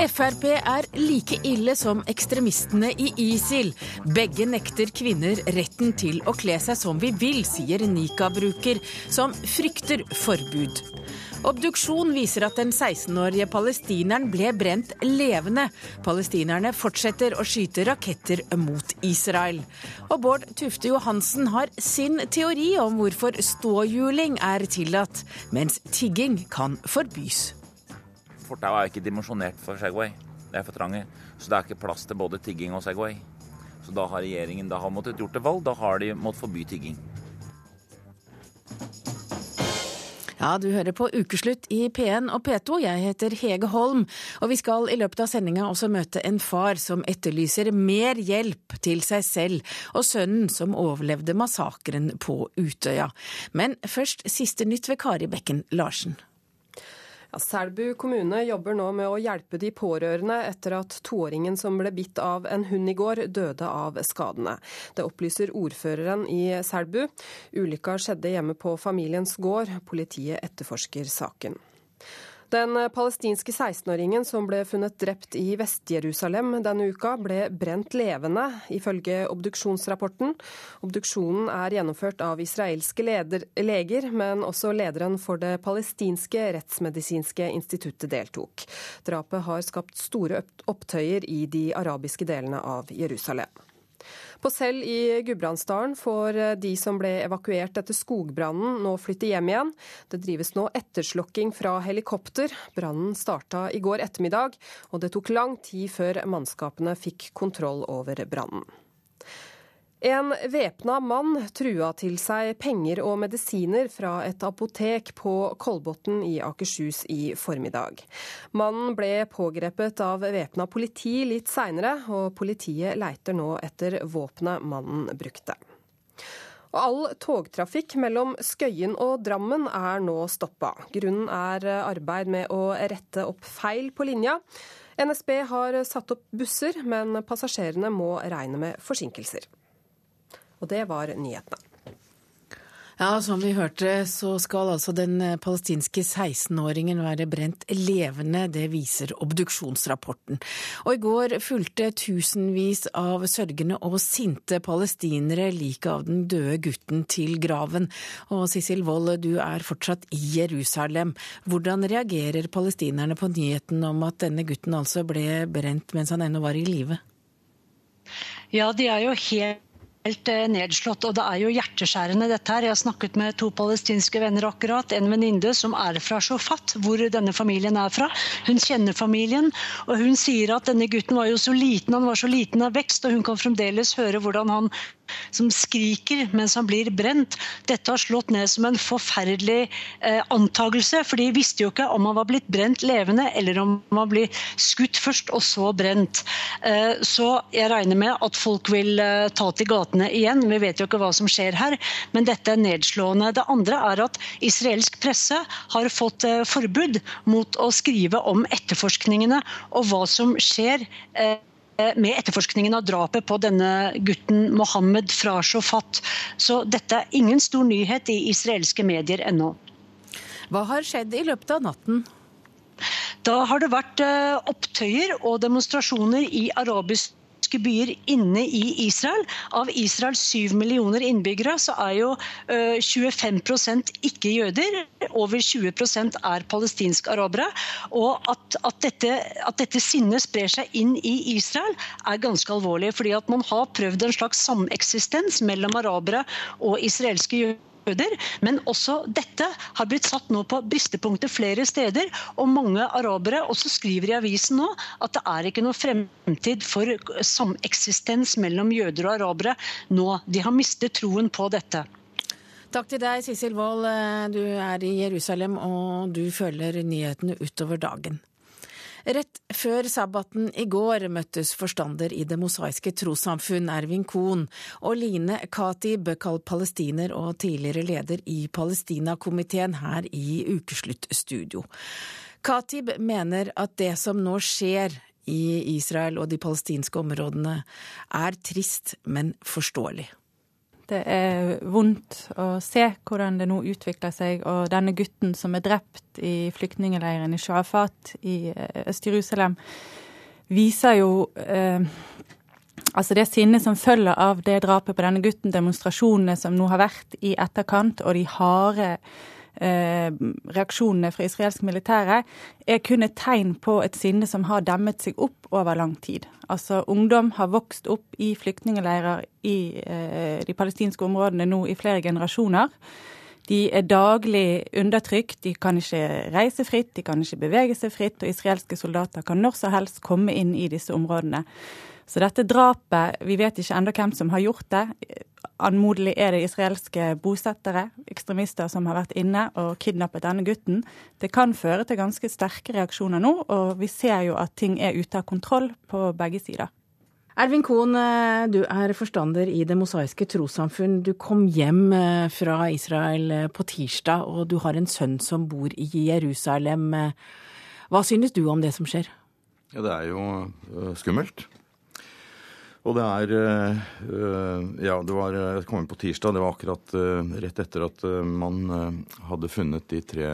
Frp er like ille som ekstremistene i ISIL. Begge nekter kvinner retten til å kle seg som vi vil, sier Nika-bruker, som frykter forbud. Obduksjon viser at den 16-årige palestineren ble brent levende. Palestinerne fortsetter å skyte raketter mot Israel. Og Bård Tufte Johansen har sin teori om hvorfor ståhjuling er tillatt, mens tigging kan forbys. Fortauet er ikke dimensjonert for Segway. Det er for trange. Så det er ikke plass til både tigging og Segway. Så da har regjeringen da har måttet gjort et valg. Da har de måttet forby tigging. Ja, du hører på Ukeslutt i P1 og P2. Jeg heter Hege Holm, og vi skal i løpet av sendinga også møte en far som etterlyser mer hjelp til seg selv og sønnen som overlevde massakren på Utøya. Men først siste nytt ved Kari Bekken Larsen. Ja, Selbu kommune jobber nå med å hjelpe de pårørende etter at toåringen som ble bitt av en hund i går, døde av skadene. Det opplyser ordføreren i Selbu. Ulykka skjedde hjemme på familiens gård. Politiet etterforsker saken. Den palestinske 16-åringen som ble funnet drept i Vest-Jerusalem denne uka, ble brent levende, ifølge obduksjonsrapporten. Obduksjonen er gjennomført av israelske leder, leger, men også lederen for det palestinske rettsmedisinske instituttet deltok. Drapet har skapt store opptøyer i de arabiske delene av Jerusalem. På Sel i Gudbrandsdalen får eh, de som ble evakuert etter skogbrannen nå flytte hjem igjen. Det drives nå etterslokking fra helikopter. Brannen starta i går ettermiddag, og det tok lang tid før mannskapene fikk kontroll over brannen. En væpna mann trua til seg penger og medisiner fra et apotek på Kolbotn i Akershus i formiddag. Mannen ble pågrepet av væpna politi litt seinere, og politiet leiter nå etter våpenet mannen brukte. All togtrafikk mellom Skøyen og Drammen er nå stoppa. Grunnen er arbeid med å rette opp feil på linja. NSB har satt opp busser, men passasjerene må regne med forsinkelser. Og det var nyhetene. Ja, som vi hørte, så skal altså den palestinske 16-åringen være brent levende. Det viser obduksjonsrapporten. Og i går fulgte tusenvis av sørgende og sinte palestinere liket av den døde gutten til graven. Og Sissel Wold, du er fortsatt i Jerusalem. Hvordan reagerer palestinerne på nyheten om at denne gutten altså ble brent mens han ennå var i live? Ja, de er jo helt helt eh, nedslått. Og det er jo hjerteskjærende dette her. Jeg har snakket med to palestinske venner akkurat. En venninne som er fra Shofat, hvor denne familien er fra. Hun kjenner familien, og hun sier at denne gutten var jo så liten, han var så liten av vekst, og hun kan fremdeles høre hvordan han som skriker mens han blir brent. Dette har slått ned som en forferdelig eh, antagelse, for de visste jo ikke om han var blitt brent levende, eller om han blitt skutt først og så brent. Eh, så jeg regner med at folk vil eh, ta til gatene igjen. Vi vet jo ikke hva som skjer her, men dette er nedslående. Det andre er at israelsk presse har fått eh, forbud mot å skrive om etterforskningene og hva som skjer. Eh, med etterforskningen av drapet på denne gutten Mohammed fra Shofat. Så dette er ingen stor nyhet i israelske medier ennå. Hva har skjedd i løpet av natten? Da har det vært eh, opptøyer og demonstrasjoner i arabisk byer inne i Israel. Av Israels syv millioner innbyggere så er jo 25% ikke jøder. Over 20% er palestinske arabere. Og at, at, dette, at, dette, sinnet sprer seg inn i Israel er ganske alvorlig. fordi at man har prøvd en slags sameksistens mellom arabere og israelske jøder. Men også dette har blitt satt nå på bristepunktet flere steder. Og mange arabere også skriver i avisen nå at det er ikke noe fremtid for sameksistens mellom jøder og arabere nå. De har mistet troen på dette. Takk til deg, Sissel Wold. Du er i Jerusalem, og du følger nyhetene utover dagen. Rett før sabbaten i går møttes forstander i Det mosaiske trossamfunn, Ervin Kohn, og Line Katib, kalt palestiner og tidligere leder i Palestinakomiteen her i Ukesluttstudio. Katib mener at det som nå skjer i Israel og de palestinske områdene, er trist, men forståelig. Det er vondt å se hvordan det nå utvikler seg. Og denne gutten som er drept i flyktningleiren i Shafat i eh, Øst-Jerusalem, viser jo eh, altså det sinnet som følger av det drapet på denne gutten, demonstrasjonene som nå har vært i etterkant, og de harde reaksjonene fra israelsk militære, er kun et tegn på et sinne som har demmet seg opp over lang tid. Altså Ungdom har vokst opp i flyktningleirer i eh, de palestinske områdene nå i flere generasjoner. De er daglig undertrykt, de kan ikke reise fritt, de kan ikke bevege seg fritt, og israelske soldater kan når som helst komme inn i disse områdene. Så dette drapet, vi vet ikke ennå hvem som har gjort det. Anmodelig er det israelske bosettere, ekstremister, som har vært inne og kidnappet denne gutten. Det kan føre til ganske sterke reaksjoner nå, og vi ser jo at ting er ute av kontroll på begge sider. Ervin Kohn, eh, du er forstander i Det mosaiske trossamfunn. Du kom hjem eh, fra Israel eh, på tirsdag, og du har en sønn som bor i Jerusalem. Hva synes du om det som skjer? Ja, det er jo skummelt. Og det er eh, eh, Ja, det var Jeg kom inn på tirsdag. Det var akkurat eh, rett etter at man hadde funnet de tre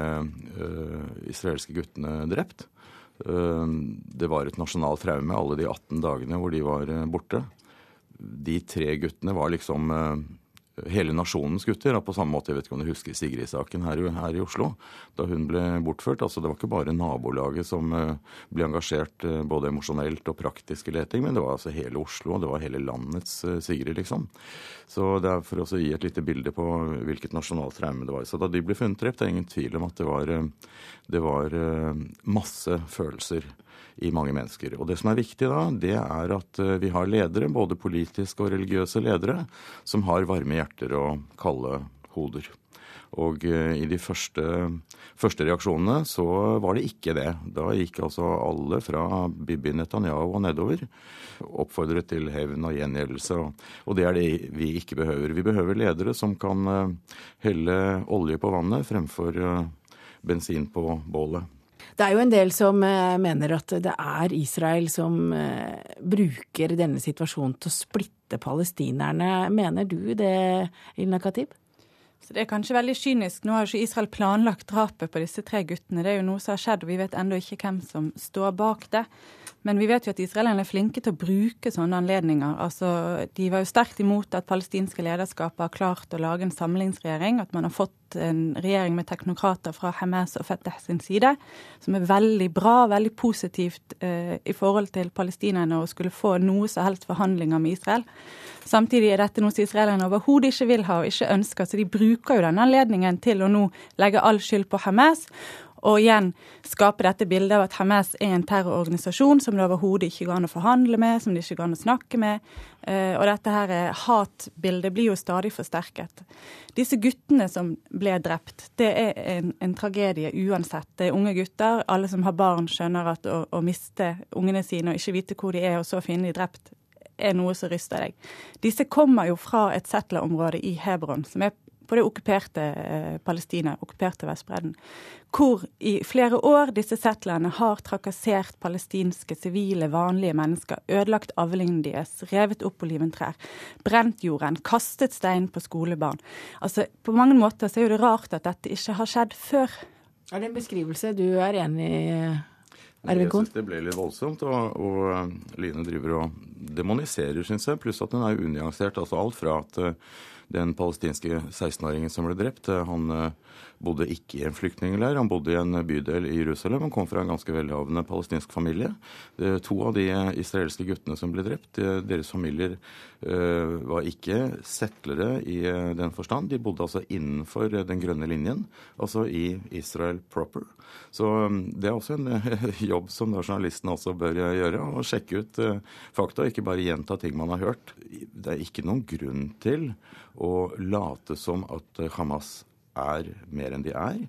israelske guttene drept. Det var et nasjonalt traume alle de 18 dagene hvor de var borte. De tre guttene var liksom hele nasjonens gutter. På samme måte, jeg vet ikke om du husker Sigrid-saken her, her, i Oslo. Da hun ble bortført. altså Det var ikke bare nabolaget som uh, ble engasjert uh, både emosjonelt og praktisk i leting, men det var altså hele Oslo, og det var hele landets uh, Sigrid, liksom. Så det er for å gi et lite bilde på hvilket nasjonalt traume det var. Så da de ble funnet drept, det er ingen tvil om at det var, det var masse følelser i mange mennesker. Og det som er viktig da, det er at eh, vi har ledere, både politiske og religiøse ledere, som har varme hjerter og kalde hoder. Og eh, i de første, første, reaksjonene så var det ikke det. Da gikk altså alle fra Bibi Netanyahu og nedover oppfordret til hevn og gjengjeldelse. Og det er det vi ikke behøver. Vi behøver ledere som kan eh, helle olje på vannet fremfor bensin på bålet. Det er jo en del som eh, mener at det er Israel som eh, bruker denne situasjonen til å splitte palestinerne. Mener du det, Ilna Khatib? Så Det er kanskje veldig kynisk. Nå har ikke Israel planlagt drapet på disse tre guttene. Det er jo noe som har skjedd, og vi vet ennå ikke hvem som står bak det. Men vi vet jo at israelerne er flinke til å bruke sånne anledninger. Altså, de var jo sterkt imot at palestinske lederskap har klart å lage en samlingsregjering. At man har fått en regjering med teknokrater fra Hamas og Fatah sin side. Som er veldig bra, veldig positivt eh, i forhold til palestinerne å skulle få noe som helst forhandlinger med Israel. Samtidig er dette noe som israelerne overhodet ikke vil ha og ikke ønsker. Så de bruker jo denne anledningen til å nå legge all skyld på Hamas og igjen skape dette bildet av at Hamas er en terrororganisasjon som det overhodet ikke går an å forhandle med, som det ikke går an å snakke med. Eh, og dette her hatbildet blir jo stadig forsterket. Disse guttene som ble drept, det er en, en tragedie uansett. Det er unge gutter. Alle som har barn, skjønner at å, å miste ungene sine og ikke vite hvor de er, og så finne de drept, er noe som ryster deg. Disse kommer jo fra et settlerområde i Hebron, som er på det okkuperte eh, Palestina, okkuperte Vestbredden, hvor i flere år disse settlerne har trakassert palestinske sivile, vanlige mennesker, ødelagt avlingene deres, revet opp oliventrær, brent jorden, kastet stein på skolebarn. Altså, På mange måter så er det rart at dette ikke har skjedd før. Er det en beskrivelse du er enig i? Jeg syns det ble litt voldsomt. Og, og eh, Line driver og demoniserer, syns jeg. Pluss at den er unyansert. Altså alt fra at uh, den palestinske 16-åringen som ble drept, eh, han uh, bodde ikke i en flyktningleir. Han bodde i en bydel i Jerusalem. Han kom fra en ganske velhavende palestinsk familie. To av de israelske guttene som ble drept, deres familier eh, var ikke settlere i eh, den forstand. De bodde altså innenfor den grønne linjen, altså i Israel proper. Så mm, det er også en jobb som journalistene også bør gjøre. Å sjekke ut eh, fakta, ikke bare gjenta ting man har hørt. Det er ikke noen grunn til å late som at Hamas er mer enn de er.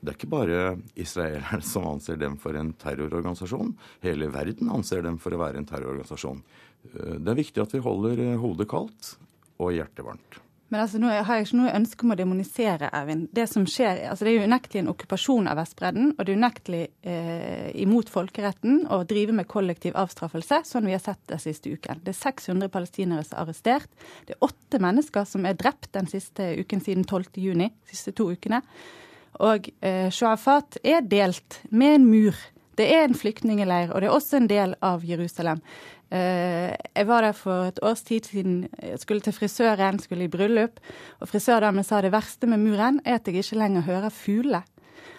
Det er ikke bare israelerne som anser dem for en terrororganisasjon. Hele verden anser dem for å være en terrororganisasjon. Eh, det er viktig at vi holder hodet kaldt og hjertet varmt. Men altså, nå har jeg ikke noe ønske om å demonisere, Ervin. Det som skjer, altså det er jo unektelig en okkupasjon av Vestbredden, og det er unektelig eh, imot folkeretten å drive med kollektiv avstraffelse, sånn vi har sett den siste uken. Det er 600 palestinere som er arrestert. Det er åtte mennesker som er drept den siste uken siden 12. juni, de siste to ukene. Og eh, Shuafat er delt med en mur. Det er en flyktningeleir, og det er også en del av Jerusalem. Eh, jeg var der for et års tid siden. Jeg skulle til frisøren, skulle i bryllup. Og frisørdamen sa det verste med muren er at jeg ikke lenger hører fuglene.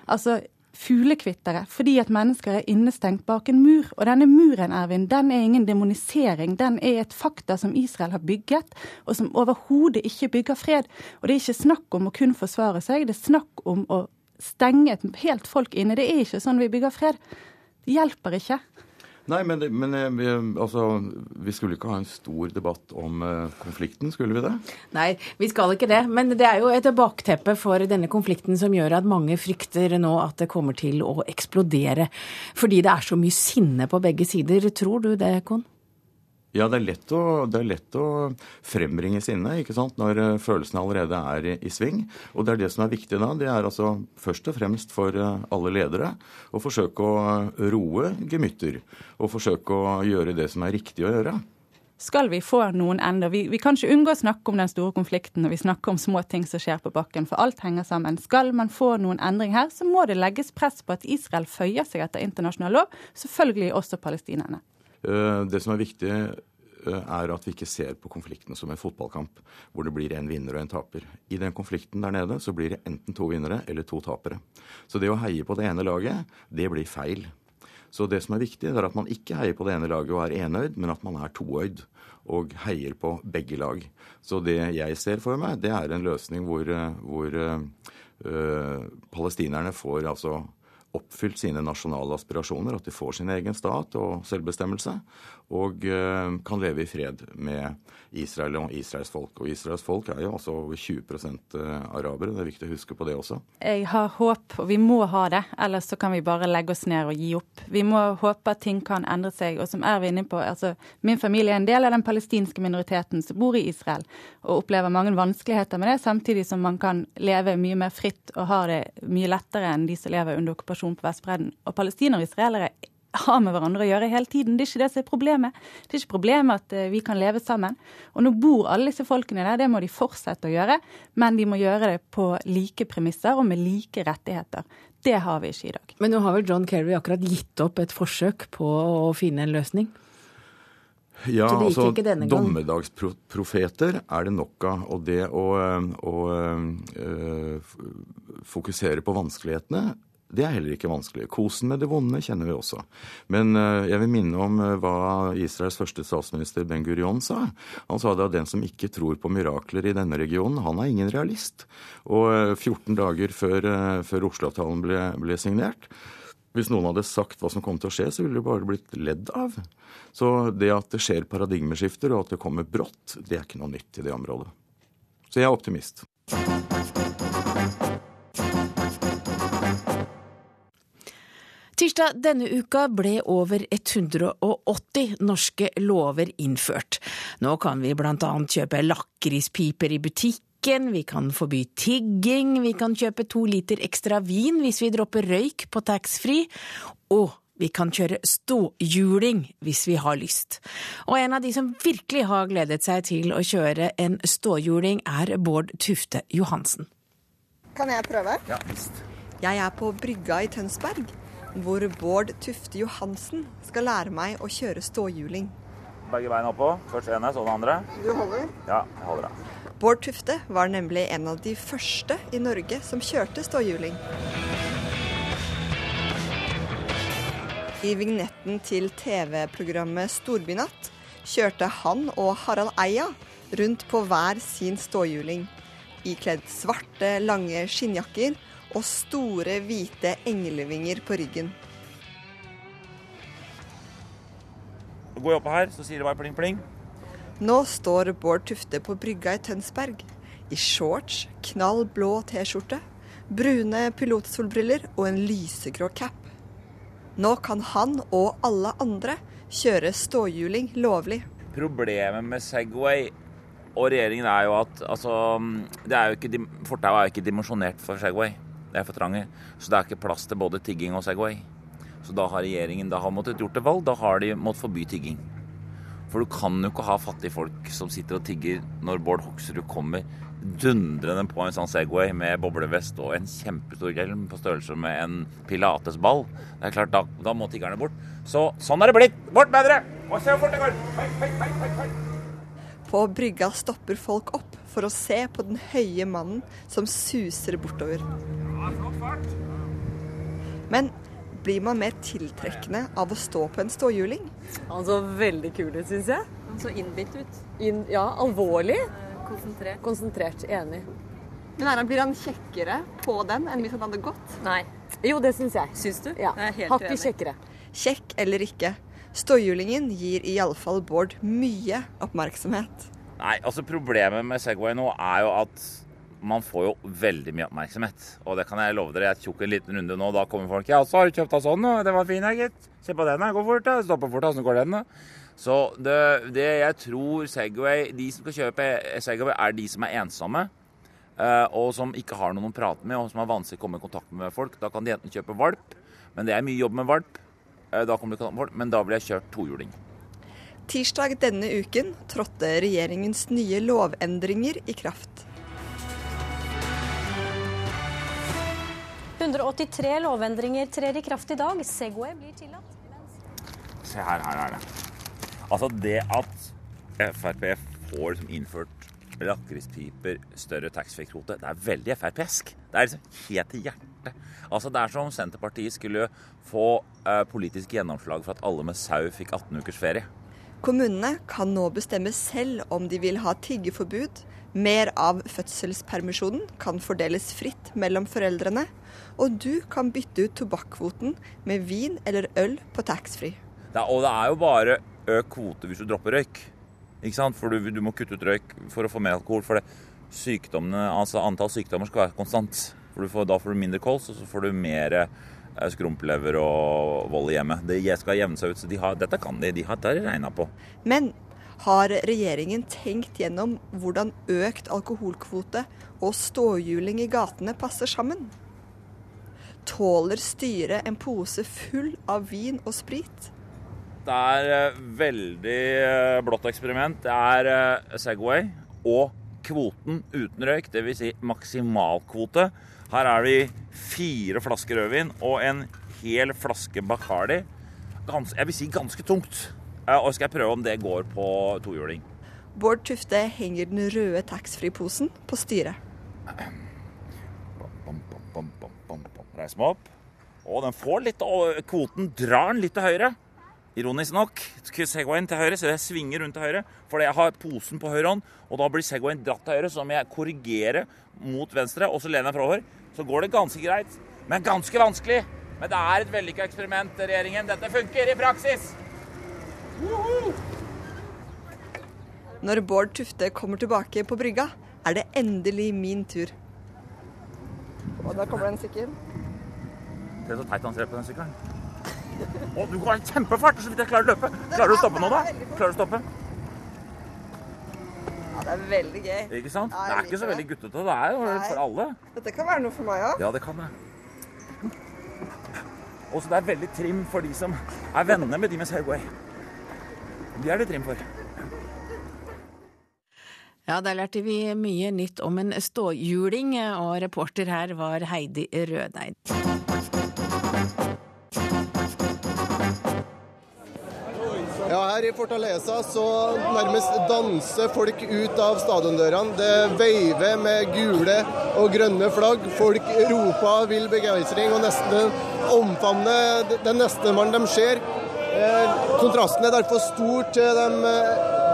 Altså fuglekvittere. Fordi at mennesker er innestengt bak en mur. Og denne muren, Ervin, den er ingen demonisering. Den er et fakta som Israel har bygget, og som overhodet ikke bygger fred. Og det er ikke snakk om å kun forsvare seg, det er snakk om å stenge helt folk inne. Det er ikke sånn vi bygger fred. Det hjelper ikke. Nei, men, men eh, vi, altså, vi skulle ikke ha en stor debatt om uh, konflikten, skulle vi det? Nei, vi skal ikke det. Men det er jo et bakteppe for denne konflikten som gjør at mange frykter nå at det kommer til å eksplodere. Fordi det er så mye sinne på begge sider. Tror du det, Kon? Ja, det er, lett å, det er lett å frembringe sinne ikke sant? når eh, følelsene allerede er i, i, sving. Og det er det som er viktig da. Det er altså først og fremst for eh, alle ledere å forsøke å roe gemytter. Og forsøke å gjøre det som er riktig å gjøre. Skal vi få noen ender vi, vi, kan ikke unngå å snakke om den store konflikten når vi snakker om små ting som skjer på bakken, for alt henger sammen. Skal man få noen endring her, så må det legges press på at Israel føyer seg etter internasjonal lov, selvfølgelig også palestinerne. Eh, det som er viktig, eh, er at vi ikke ser på konflikten som en fotballkamp hvor det blir en vinner og en taper. I den konflikten der nede så blir det enten to vinnere eller to tapere. Så det å heie på det ene laget, det blir feil. Så det som er viktig, er at man ikke heier på det ene laget og er enøyd, men at man er toøyd og heier på begge lag. Så det jeg ser for meg, det er en løsning hvor, eh, hvor øh, palestinerne får altså oppfylt sine nasjonale aspirasjoner, at de får sin egen stat og selvbestemmelse, og eh, kan leve i fred med Israel og Israels folk. Og Israels folk er jo altså over 20 eh, arabere, det er viktig å huske på det også. Jeg har håp, og vi må ha det, ellers så kan vi bare legge oss ned og gi opp. Vi må håpe at ting kan endre seg. Og som er vi inne på, altså min familie er en del av den palestinske minoriteten som bor i Israel, og opplever mange vanskeligheter med det, samtidig som man kan leve mye mer fritt og har det mye lettere enn de som lever under okkupasjon på Vestbredden. Og palestinere og israelere har med hverandre å gjøre hele tiden. Det er ikke det som er problemet. Det er ikke problemet at eh, vi kan leve sammen. Og nå bor alle disse folkene der, det må de fortsette å gjøre, men de må gjøre det på like premisser og med like rettigheter. Det har vi ikke i dag. Men nå har vel John Kerry akkurat gitt opp et forsøk på å finne en løsning? Ja, altså dommedagsprofeter er det nok av. Og det å, å, å øh, fokusere på vanskelighetene det er heller ikke vanskelig. Kosen med det vonde kjenner vi også. Men eh, jeg vil minne om eh, hva Israels første statsminister Ben Gurion sa. Han sa det at den som ikke tror på mirakler i denne regionen, han er ingen realist. Og 14 eh, dager før, før Oslo-avtalen ble, ble signert, hvis noen hadde sagt hva som kom til å skje, så ville det bare blitt ledd av. Så det at det skjer paradigmeskifter, og at det kommer brått, det er ikke noe nytt i det området. Så jeg er optimist. Tirsdag denne uka ble over 180 norske lover innført. Nå kan vi annet kjøpe lakrispiper i butikken, vi kan forby tigging, vi kan kjøpe to liter ekstra vin hvis vi dropper røyk på taxfree, og vi kan kjøre ståhjuling hvis vi har lyst. Og en av de som virkelig har gledet seg til å kjøre en ståhjuling, er Bård Tufte Johansen. Kan jeg prøve? Ja, visst. Jeg er på brygga i Tønsberg hvor Bård Tufte Johansen skal lære meg å kjøre ståhjuling. Begge beina oppå. Først ene, så den andre. Du holder? Ja, jeg holder det. Bård Tufte var nemlig en av de første i Norge som kjørte ståhjuling. I vignetten til TV-programmet Storbynatt kjørte han og Harald Eia rundt på hver sin ståhjuling, ikledd svarte, lange skinnjakker og store, hvite englevinger på ryggen. Så går jeg opp her, så sier det bare pling, pling. Nå står Bård Tufte på brygga i Tønsberg. I shorts, knall blå T-skjorte, brune pilotsolbriller og en lysegrå cap. Nå kan han og alle andre kjøre ståhjuling lovlig. Problemet med Segway og regjeringen er jo at altså, er Fortauet er jo ikke dimensjonert for Segway. Det er for trange. Så det er ikke plass til både tigging og Segway. Så da har regjeringen da har måttet gjort et valg. Da har de måttet forby tigging. For du kan jo ikke ha fattige folk som sitter og tigger når Bård Hoksrud kommer dundrende på en sånn Segway med boblevest og en kjempestor hjelm på størrelse med en pilatesball. Det er klart, Da, da må tiggerne bort. Så sånn er det blitt. Bort med dere! Og se hvor fort det går! Hei, hei, hei, hei. På brygga stopper folk opp for å se på den høye mannen som suser bortover. Men blir man mer tiltrekkende av å stå på en ståhjuling? Han så veldig kul ut, syns jeg. Han så innbitt ut. In, ja, alvorlig. Konsentrert. Konsentrert. Enig. Men er han, Blir han kjekkere på den enn hvis han hadde gått? Nei. Jo, det syns jeg. Syns du? Ja. Jeg er helt Hakket kjekkere. Kjekk eller ikke, ståhjulingen gir i alle fall Bård mye oppmerksomhet. Nei, altså Problemet med Segway nå er jo at man får jo veldig mye oppmerksomhet. Og det kan jeg love dere. Jeg tok en liten runde nå, da kommer folk Ja, så har du kjøpt deg sånn, og det var fin, ja, gitt. Se på den, da. Gå fort, da. Stopper fort, da. Åssen går den, da? Så det, det jeg tror Segway De som skal kjøpe Segway, er de som er ensomme. eh, Og som ikke har noen å prate med, og som har vanskelig å komme i kontakt med folk. Da kan de enten kjøpe valp, men det er mye jobb med valp. eh, Da kommer de i kontakt med folk, men da blir jeg kjørt tohjuling. Tirsdag denne uken trådte regjeringens nye lovendringer i kraft. 183 lovendringer trer i kraft i dag. Segway blir tillatt. Se her, her er det. Altså det at Frp får liksom innført lakrispiper, større taxfree-kvote, det er veldig Frp-esk. Det er liksom helt til hjertet. Altså Det er som om Senterpartiet skulle få eh, politisk gjennomslag for at alle med sau fikk 18 ukers ferie. Kommunene kan nå bestemme selv om de vil ha tiggeforbud. Mer av fødselspermisjonen kan fordeles fritt mellom foreldrene. Og du kan bytte ut tobakkvoten med vin eller øl på taxfree. Og det er jo bare økt kvote hvis du dropper røyk. Ikke sant? For du, du må kutte ut røyk for å få mer alkohol. For sykdommene, altså antall sykdommer skal være konstant. For får, da får du mindre kols, og så får du mer skrumplever og vold i hjemmet. Det skal jevne seg ut. Så de har, dette kan de. De har dette regna på. Men har regjeringen tenkt gjennom hvordan økt alkoholkvote og ståhjuling i gatene passer sammen? Tåler styret en pose full av vin og sprit? Det er eh, veldig eh, blått eksperiment. Det er eh, Segway og kvoten uten røyk, dvs. Si maksimalkvote. Her er det fire flasker rødvin og en hel flaske Bacardi. Gans, jeg vil si ganske tungt. Og skal jeg prøve om det går på tohjuling. Bård Tufte henger den røde taxfree-posen på styret. Bam, bam, bam, bam, bam, bam. Reis meg opp. Og den får litt Kvoten drar den litt til høyre. Ironisk nok. Segwayen til høyre, så jeg svinger rundt til høyre. Fordi jeg har posen på høyre hånd, og da blir Segwayen dratt til høyre. Så da må jeg korrigere mot venstre, og så lener jeg forover. Så går det ganske greit. Men ganske vanskelig. Men det er et vellykka eksperiment, regjeringen. Dette funker i praksis. Når Bård Tufte kommer tilbake på brygga, er det endelig min tur. Og der kommer det en sykkel. Se så teit han ser på den sykkelen. Å, du går i kjempefart, så vidt jeg klarer å løpe. Klarer du å stoppe nå, da? Klarer du å stoppe? Ja, det er veldig gøy. Ikke sant? Ja, Det er ikke så veldig guttete. Det er jo for alle. Dette kan være noe for meg òg. Ja, det kan det. Og så det er veldig trim for de som er venner med de med Segway. De er det trim for. Ja, der lærte vi mye nytt om en ståhjuling, og reporter her var Heidi Rødeid. Her i Fortaleza så nærmest danser folk ut av stadiondørene. Det veiver med gule og grønne flagg. Folk roper vill begeistring og nesten omfavner den neste man de ser. Eh, kontrasten er derfor stor til de eh,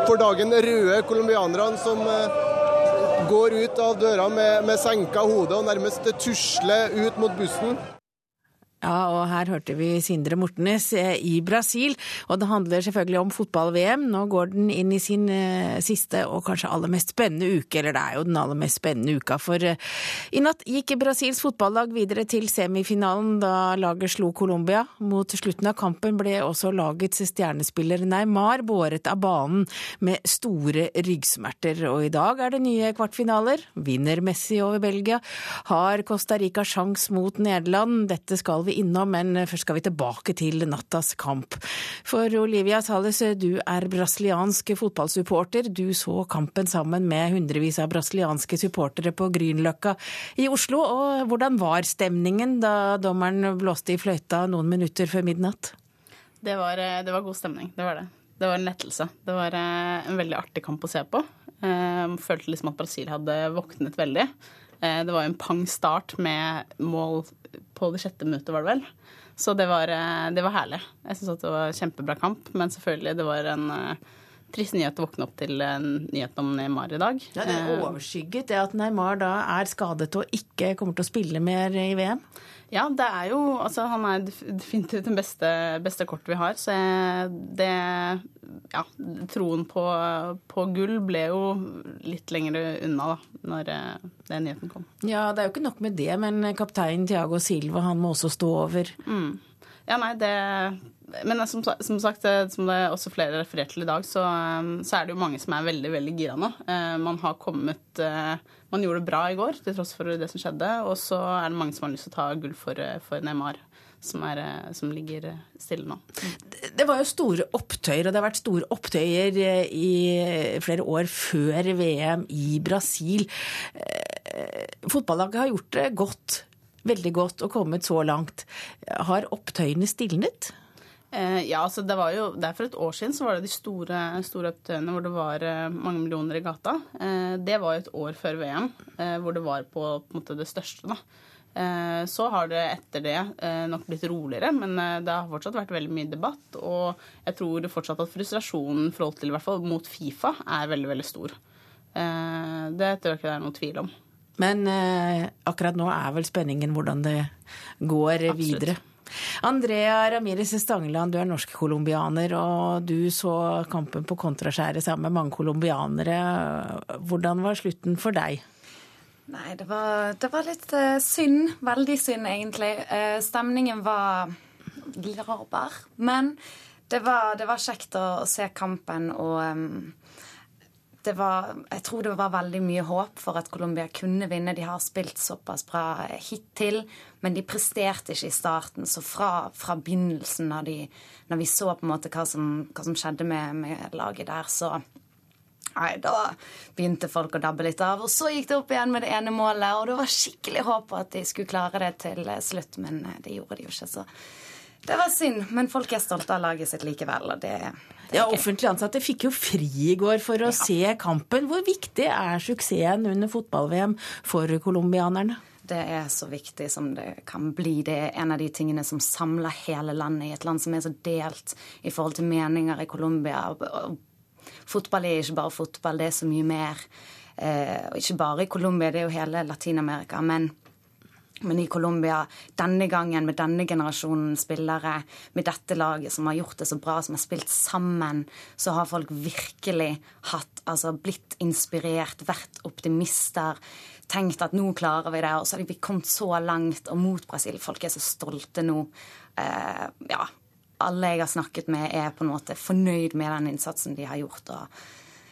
for dagen røde colombianerne som eh, går ut av døra med, med senka hode og nærmest tusler ut mot bussen. Ja, og her hørte vi Sindre Mortenes eh, i Brasil, og det handler selvfølgelig om fotball-VM. Nå går den inn i sin eh, siste og kanskje aller mest spennende uke, eller det er jo den aller mest spennende uka, for eh, i natt gikk Brasils fotballag videre til semifinalen da laget slo Colombia. Mot slutten av kampen ble også lagets stjernespiller Neymar båret av banen med store ryggsmerter, og i dag er det nye kvartfinaler. Vinner Messi over Belgia, har Costa Rica sjans mot Nederland. Dette skal vi innom, men først skal vi tilbake til nattas kamp. For Olivia Sales, du er brasiliansk fotballsupporter. Du så kampen sammen med hundrevis av brasilianske supportere på Grünerløkka i Oslo. Og hvordan var stemningen da dommeren blåste i fløyta noen minutter før midnatt? Det var, eh, det var god stemning, det var det. Det var en lettelse. Det var eh, en veldig artig kamp å se på. Jeg følte liksom at Brasil hadde våknet veldig. Eh, det var en pang start med mål på det sjette minuttet, var det vel. Så det var, eh, det var herlig. Jeg syns det var kjempebra kamp, men selvfølgelig, det var en uh, trist nyhet å våkne opp til nyheten om Neymar i dag. Ja, Det er overskygget det at Neymar da er skadet og ikke kommer til å spille mer i VM? Ja, det er jo Altså, han er definitivt den beste, beste kortet vi har. Så det Ja, troen på, på, gull ble jo litt lenger unna, da, når eh, den nyheten kom. Ja, det er jo ikke nok med det, men kaptein Tiago Silva, han må også stå over. Mm. Ja, nei, det men som, som, sagt, eh, som det også flere refererte til i dag, så, eh, så, er det jo mange som er veldig veldig gira nå. Eh, man har kommet Man gjorde det bra i går, til tross for det som skjedde. Og så er det mange som har lyst til å ta gull for, for Neymar. Som, er, som, ligger stille nå. Det var jo store opptøyer, og det har vært store opptøyer i flere år før VM i Brasil. Fotballaget har gjort det godt, veldig godt, og kommet så langt. Har opptøyene stilnet? Eh, ja, altså det var jo, der For et år siden så var det de store, store opptøyene hvor det var eh, mange millioner i gata. Eh, det var jo et år før VM, hvor det var på, på måte det største. da. Så har det etter det nok blitt roligere, men det har fortsatt vært veldig mye debatt. Og jeg tror fortsatt at frustrasjonen forhold til, i hvert fall, mot Fifa er veldig veldig stor. Det tror jeg ikke det er noen tvil om. Men akkurat nå er vel spenningen hvordan det går Absolutt. videre? Andrea Ramires Stangeland, du er norsk-colombianer, og du så kampen på kontraskjæret sammen med mange colombianere. Hvordan var slutten for deg? Nei, det var, det var litt uh, synd. Veldig synd, egentlig. Uh, stemningen var laber. Men det var, det var, kjekt å, å se kampen og um, det var, jeg tror det var veldig mye håp for at Colombia kunne vinne. De har spilt såpass bra hittil, men de presterte ikke i starten. Så fra, fra begynnelsen, når, de, når, vi så på en måte hva som, hva som skjedde med, med, laget der, så Nei, da begynte folk å dabbe litt av. Og så gikk det opp igjen med det ene målet, og det var skikkelig håp på at de skulle klare det til slutt, men det gjorde de jo ikke. så det var synd, men folk er stolte av laget sitt likevel. og det ja, Offentlig ansatte fikk jo fri i går for å ja. se kampen. Hvor viktig er suksessen under fotball-VM for colombianerne? Det er så viktig som det kan bli. Det er en av de tingene som samler hele landet i et land som er så delt i forhold til meninger i Colombia. Fotball er ikke bare fotball, det er så mye mer. Eh, ikke bare i Colombia, det er jo hele Latin-Amerika. men men i Colombia denne gangen med denne generasjonen spillere, med dette laget som har gjort det så bra, som har spilt sammen, så har folk virkelig hatt, altså blitt inspirert, vært optimister, tenkt at nå klarer vi det. Og så har vi kommet så langt, og mot Brasil. Folk er så stolte nå. Eh, ja, alle jeg har snakket med, er på en måte fornøyd med den innsatsen de har gjort. Og,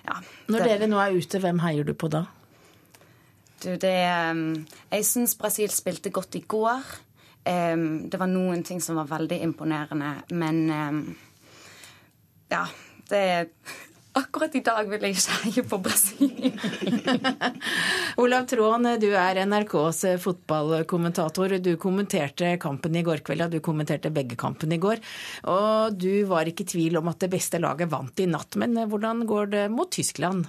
ja, Når dere nå er ute, hvem heier du på da? Du, det um, Jeg syns Brasil spilte godt i går. Um, det var noen ting som var veldig imponerende, men um, Ja, det Akkurat i dag vil jeg ikke heie på Brasil. Olav Tråen, du er NRKs fotballkommentator. Du kommenterte kampen i går kveld, og du kommenterte begge kampene i går. Og du var ikke i tvil om at det beste laget vant i natt. Men hvordan går det mot Tyskland?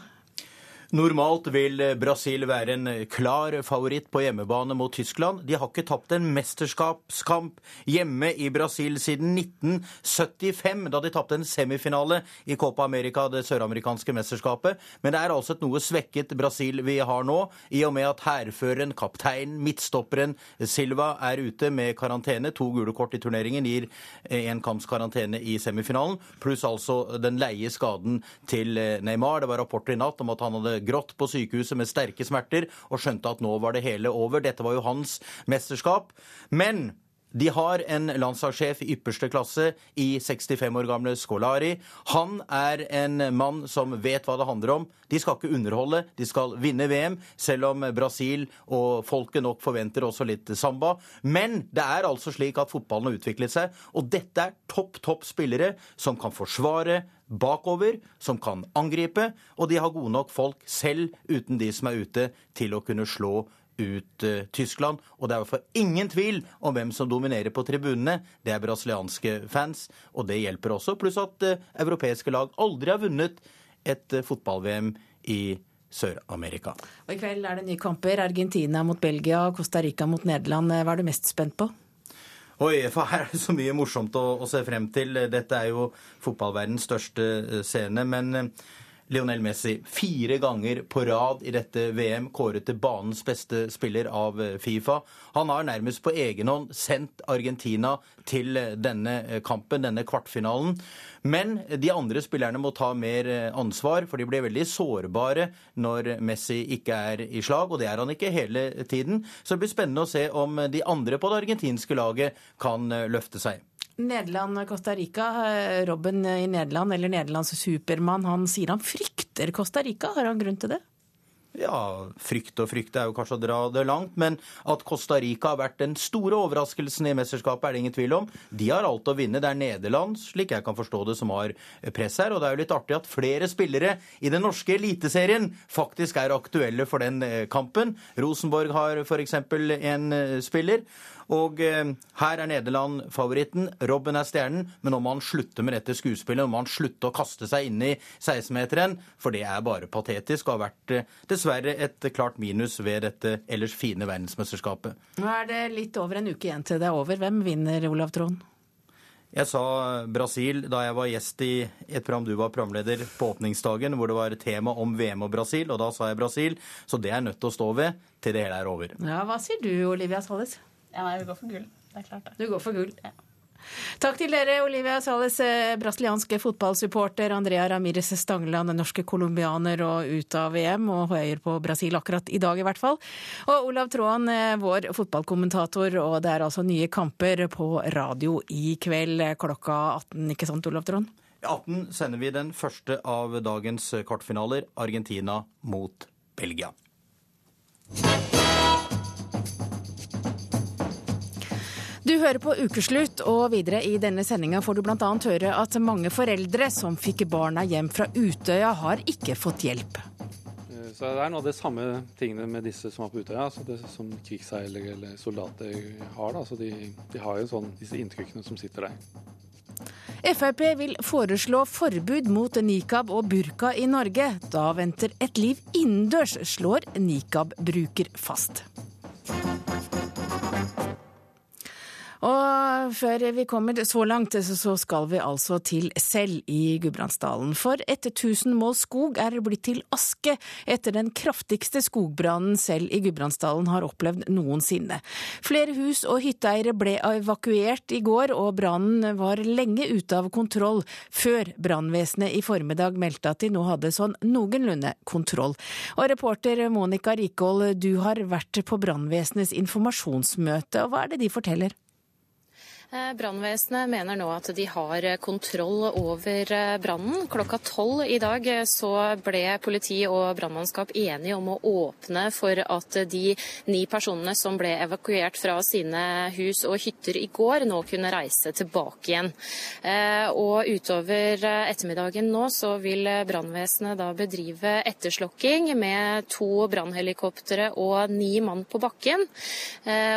Normalt vil Brasil være en klar favoritt på hjemmebane mot Tyskland. De har ikke tapt en mesterskapskamp hjemme i Brasil siden 1975, da de tapte en semifinale i Copa America, det søramerikanske mesterskapet. Men det er altså et noe svekket Brasil vi har nå, i og med at hærføreren, kapteinen, midtstopperen Silva er ute med karantene. To gule kort i turneringen gir én kamps karantene i semifinalen, pluss altså den leie skaden til Neymar. Det var rapporter i natt om at han hadde grått på sykehuset med sterke smerter og skjønte at nå var det hele over. Dette var jo hans mesterskap. Men de har en landslagssjef i ypperste klasse i 65 år gamle Skolari. Han er en mann som vet hva det handler om. De skal ikke underholde, de skal vinne VM, selv om Brasil og folket nok forventer også litt samba. Men det er altså slik at fotballen har utviklet seg, og dette er topp, topp spillere som kan forsvare bakover, som kan angripe, og de har gode nok folk selv uten de som er ute, til å kunne slå ut uh, Tyskland. Og det er fall ingen tvil om hvem som dominerer på tribunene. Det er brasilianske fans, og det hjelper også. Pluss at uh, europeiske lag aldri har vunnet et uh, fotball-VM i Sør-Amerika. Og I kveld er det nye kamper. Argentina mot Belgia, Costa Rica mot Nederland. Hva er du mest spent på? Oi, for her er det så mye morsomt å, å se frem til. Dette er jo fotballverdens største scene. Men Lionel Messi fire ganger på rad i dette VM kåret til banens beste spiller av Fifa. Han har nærmest på egen hånd sendt Argentina til denne kampen, denne kvartfinalen. Men de andre spillerne må ta mer ansvar, for de blir veldig sårbare når Messi ikke er i slag, og det er han ikke hele tiden. Så det blir spennende å se om de andre på det argentinske laget kan løfte seg. Nederland-Costa Rica. Robben i Nederland, eller Nederlands supermann, han sier han frykter Costa Rica. Har han grunn til det? Ja, frykt og frykt er jo kanskje å dra det langt, men at Costa Rica har vært den store overraskelsen i mesterskapet, er det ingen tvil om. De har alt å vinne. Det er Nederland, slik jeg kan forstå det, som har press her. Og det er jo litt artig at flere spillere i den norske eliteserien faktisk er aktuelle for den kampen. Rosenborg har f.eks. en spiller. Og eh, her er Nederland favoritten. Robben er stjernen. Men om han slutter med dette skuespillet. om han slutter å kaste seg inn i 16-meteren, for det er bare patetisk og har vært eh, dessverre et klart minus ved dette ellers fine verdensmesterskapet. Nå er det litt over en uke igjen til det er over. Hvem vinner, Olav Trond? Jeg sa Brasil da jeg var gjest i et program du var programleder på åpningsdagen, hvor det var tema om VM og Brasil, og da sa jeg Brasil. Så det er nødt til å stå ved til det hele er over. Ja, Hva sier du, Olivia Salles? Ja, nei, vi går for gull. Det er klart, det. Du går for gull. Ja. Takk til dere, Olivia Sales, brasilianske fotballsupporter, Andrea Ramires Stangeland, norske colombianer og ut av VM, og høyer på Brasil akkurat i dag i hvert fall. Og Olav Tråen, vår fotballkommentator, og det er altså nye kamper på radio i kveld klokka 18, ikke sant Olav Tråen? 18 sender vi den første av dagens kvartfinaler, Argentina mot Belgia. Du hører på Ukeslutt, og videre i denne sendinga får du bl.a. høre at mange foreldre som fikk barna hjem fra Utøya, har ikke fått hjelp. Så Det er noe av de samme tingene med disse som var på Utøya, altså det som krigsseilere eller soldater har. Altså de, de har jo sånn, disse inntrykkene som sitter der. Frp vil foreslå forbud mot nikab og burka i Norge. Da venter et liv innendørs, slår nikab-bruker fast. Og før vi kommer så langt, så skal vi altså til Sel i Gudbrandsdalen. For 1000 mål skog er blitt til aske etter den kraftigste skogbrannen Sel i Gudbrandsdalen har opplevd noensinne. Flere hus og hytteeiere ble evakuert i går, og brannen var lenge ute av kontroll før brannvesenet i formiddag meldte at de nå hadde sånn noenlunde kontroll. Og reporter Monica Rikold, du har vært på brannvesenets informasjonsmøte, og hva er det de forteller? Brannvesenet mener nå at de har kontroll over brannen. Klokka tolv i dag så ble politi og brannmannskap enige om å åpne for at de ni personene som ble evakuert fra sine hus og hytter i går, nå kunne reise tilbake igjen. Og utover ettermiddagen nå så vil brannvesenet da bedrive etterslokking med to brannhelikoptre og ni mann på bakken.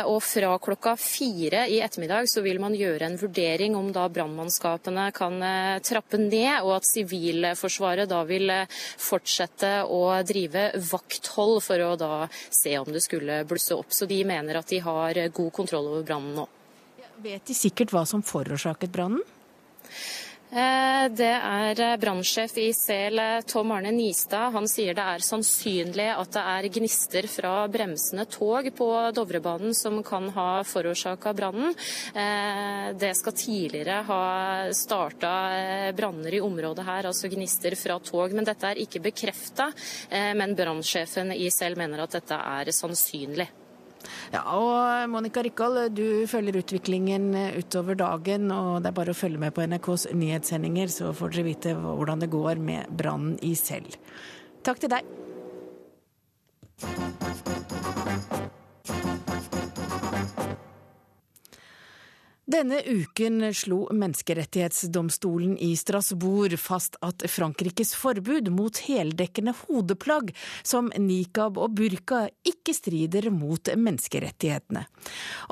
Og fra klokka fire i ettermiddag så vil vil man gjøre en vurdering om da brannmannskapene kan eh, trappe ned, og at Sivilforsvaret da vil eh, fortsette å drive vakthold for å da se om det skulle blusse opp. Så de mener at de har god kontroll over brannen nå. Vet de sikkert hva som forårsaket brannen? Eh, det er eh, brannsjef i Sel, eh, Tom Arne Nistad. Han sier det er sannsynlig at det er gnister fra bremsende tog på Dovrebanen som kan ha forårsaka brannen. Det skal tidligere ha starta branner i området her, altså gnister fra tog. Men dette er ikke bekrefta. Men brannsjefen i Sel mener at dette er sannsynlig. Ja, og Monica Rikkold, du følger utviklingen utover dagen, og det er bare å følge med på NRKs nyhetssendinger, så får dere vite hvordan det går med brannen i Sel. Takk til deg. Denne uken slo Menneskerettighetsdomstolen i Strasbourg fast at Frankrikes forbud mot heldekkende hodeplagg som nikab og burka ikke strider mot menneskerettighetene.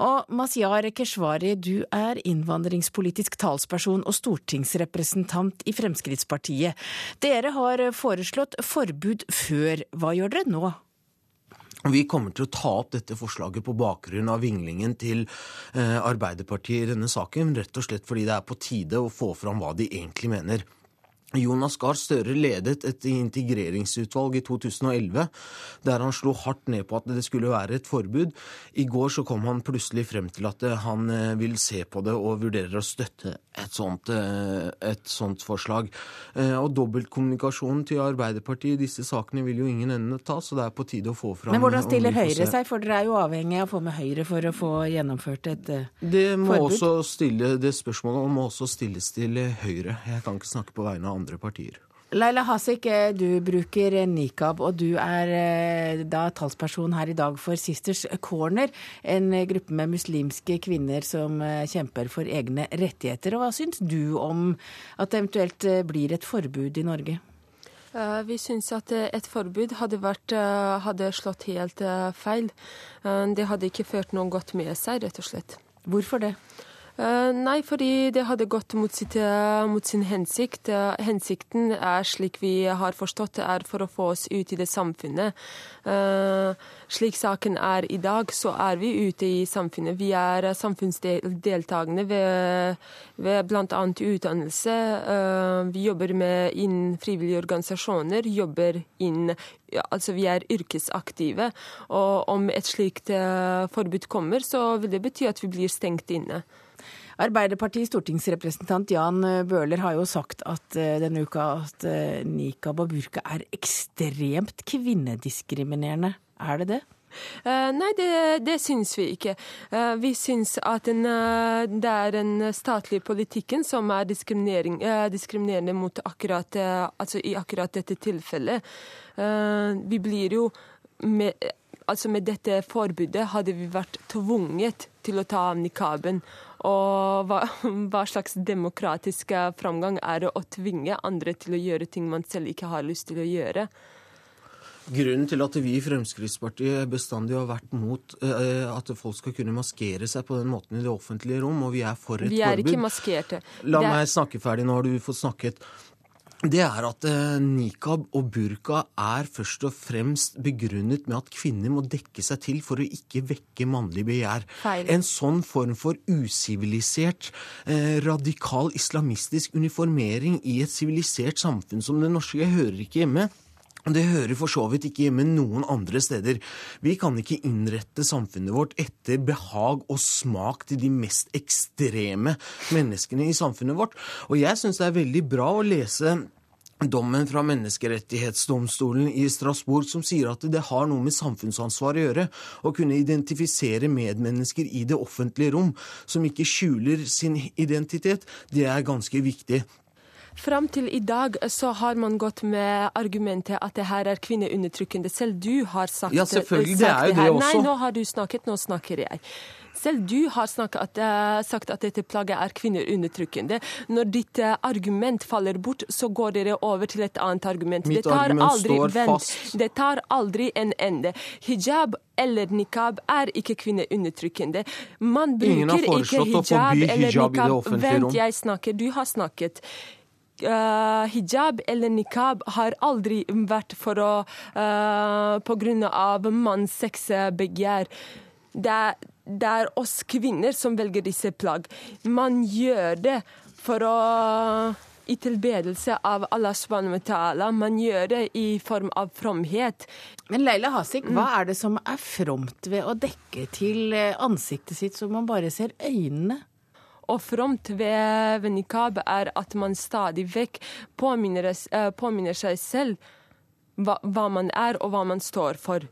Og Mazyar Keshvari, du er innvandringspolitisk talsperson og stortingsrepresentant i Fremskrittspartiet. Dere har foreslått forbud før. Hva gjør dere nå? Vi kommer til å ta opp dette forslaget på bakgrunn av vinglingen til eh, Arbeiderpartiet i denne saken, rett og slett fordi det er på tide å få fram hva de egentlig mener. Jonas Gahr Støre ledet et integreringsutvalg i 2011 der han slo hardt ned på at det skulle være et forbud. I går så kom han plutselig frem til at eh, han eh, vil se på det og vurderer å støtte et sånt, eh, et sånt forslag. Og dobbeltkommunikasjonen til Arbeiderpartiet i disse sakene vil jo ingen ende ta, så det er på tide å få fram Men hvordan stiller Høyre seg, for dere er jo avhengig av å få med Høyre for å få gjennomført et det må forbud? Også stille, det spørsmålet må også stilles til Høyre. Jeg kan ikke snakke på vegne av andre partier. Laila Hasik, du bruker nikab, og du er eh, da talsperson her i dag for Sisters Corner, en gruppe med muslimske kvinner som eh, kjemper for egne rettigheter. Og hva syns du om at det eventuelt eh, blir et forbud i Norge? Vi syns at et forbud hadde, vært, hadde slått helt feil. Det hadde ikke ført noe godt med seg, rett og slett. Hvorfor det? Uh, nei, fordi det hadde gått mot, sitt, uh, mot sin hensikt. Uh, hensikten er, slik vi har forstått, er for å få oss ut i det samfunnet. slik saken er i dag, så er vi ute i samfunnet. Vi er samfunnsdeltakende ved, ved bl.a. utdannelse. vi jobber med innen frivillige organisasjoner, jobber inn ja, altså vi er yrkesaktive. Og om et slikt forbud kommer, så vil det bety at vi blir stengt inne. Arbeiderpartiets stortingsrepresentant Jan Bøhler har jo sagt at denne uka at nikab og burka er ekstremt kvinnediskriminerende. Er det det? Uh, nei, det, det syns vi ikke. Uh, vi syns at en, uh, det er den statlige politikken som er diskriminerende mot akkurat, altså i akkurat dette tilfellet. vi blir jo med, altså med dette forbudet hadde vi vært tvunget til å ta av nikaben. Og hva, hva, slags demokratisk framgang er det å tvinge andre til å gjøre ting man selv ikke har lyst til å gjøre? Grunnen til at vi i Fremskrittspartiet bestandig har vært mot eh, at folk skal kunne maskere seg på den måten i det offentlige rom, og vi er for et forbud Vi er forbud. ikke maskerte. La er... meg snakke ferdig, nå har du fått snakket. Det er at eh, nikab og burka er først og fremst begrunnet med at kvinner må dekke seg til for å ikke vekke mannlig begjær. Feil. En sånn form for usivilisert, eh, radikal islamistisk uniformering i et sivilisert samfunn som det norske hører ikke hjemme. Det hører for så vidt ikke hjemme noen andre steder. Vi kan ikke innrette samfunnet vårt etter behag og smak til de mest ekstreme menneskene i samfunnet vårt. Og jeg syns det er veldig bra å lese dommen fra Menneskerettighetsdomstolen i Strasbourg som sier at det har noe med samfunnsansvar å gjøre. Å kunne identifisere medmennesker i det offentlige rom som ikke skjuler sin identitet, det er ganske viktig. Fram til i dag så har man gått med argumentet at det her er kvinneundertrykkende. Selv du har sagt, ja, det er jo det, det også. Nei, nå har du snakket, nå snakker jeg. Selv du har snakket, uh, sagt at dette plagget er kvinneundertrykkende. Når ditt uh, argument faller bort, så går dere over til et annet argument. Mitt det tar argument aldri, står vent, fast. Det tar aldri en ende. Hijab eller nikab er ikke kvinneundertrykkende. Man bruker ikke hijab, hijab eller nikab. Vent, jeg snakker. Du har snakket. Uh, hijab eller nikab har aldri vært for å uh, grunn av manns sexbegjær. Det er, det er oss kvinner som velger disse plagg. Man gjør det for å i tilbedelse av Allah subhanahu wa. Man gjør det i form av fromhet. Men Leila Hasik, hva er det som er fromt ved å dekke til eh, ansiktet sitt så man bare ser øynene? Og fromt ved, ved nikab er at man stadig vekk påminner, eh, påminner seg selv hva, hva man er og hva man står for.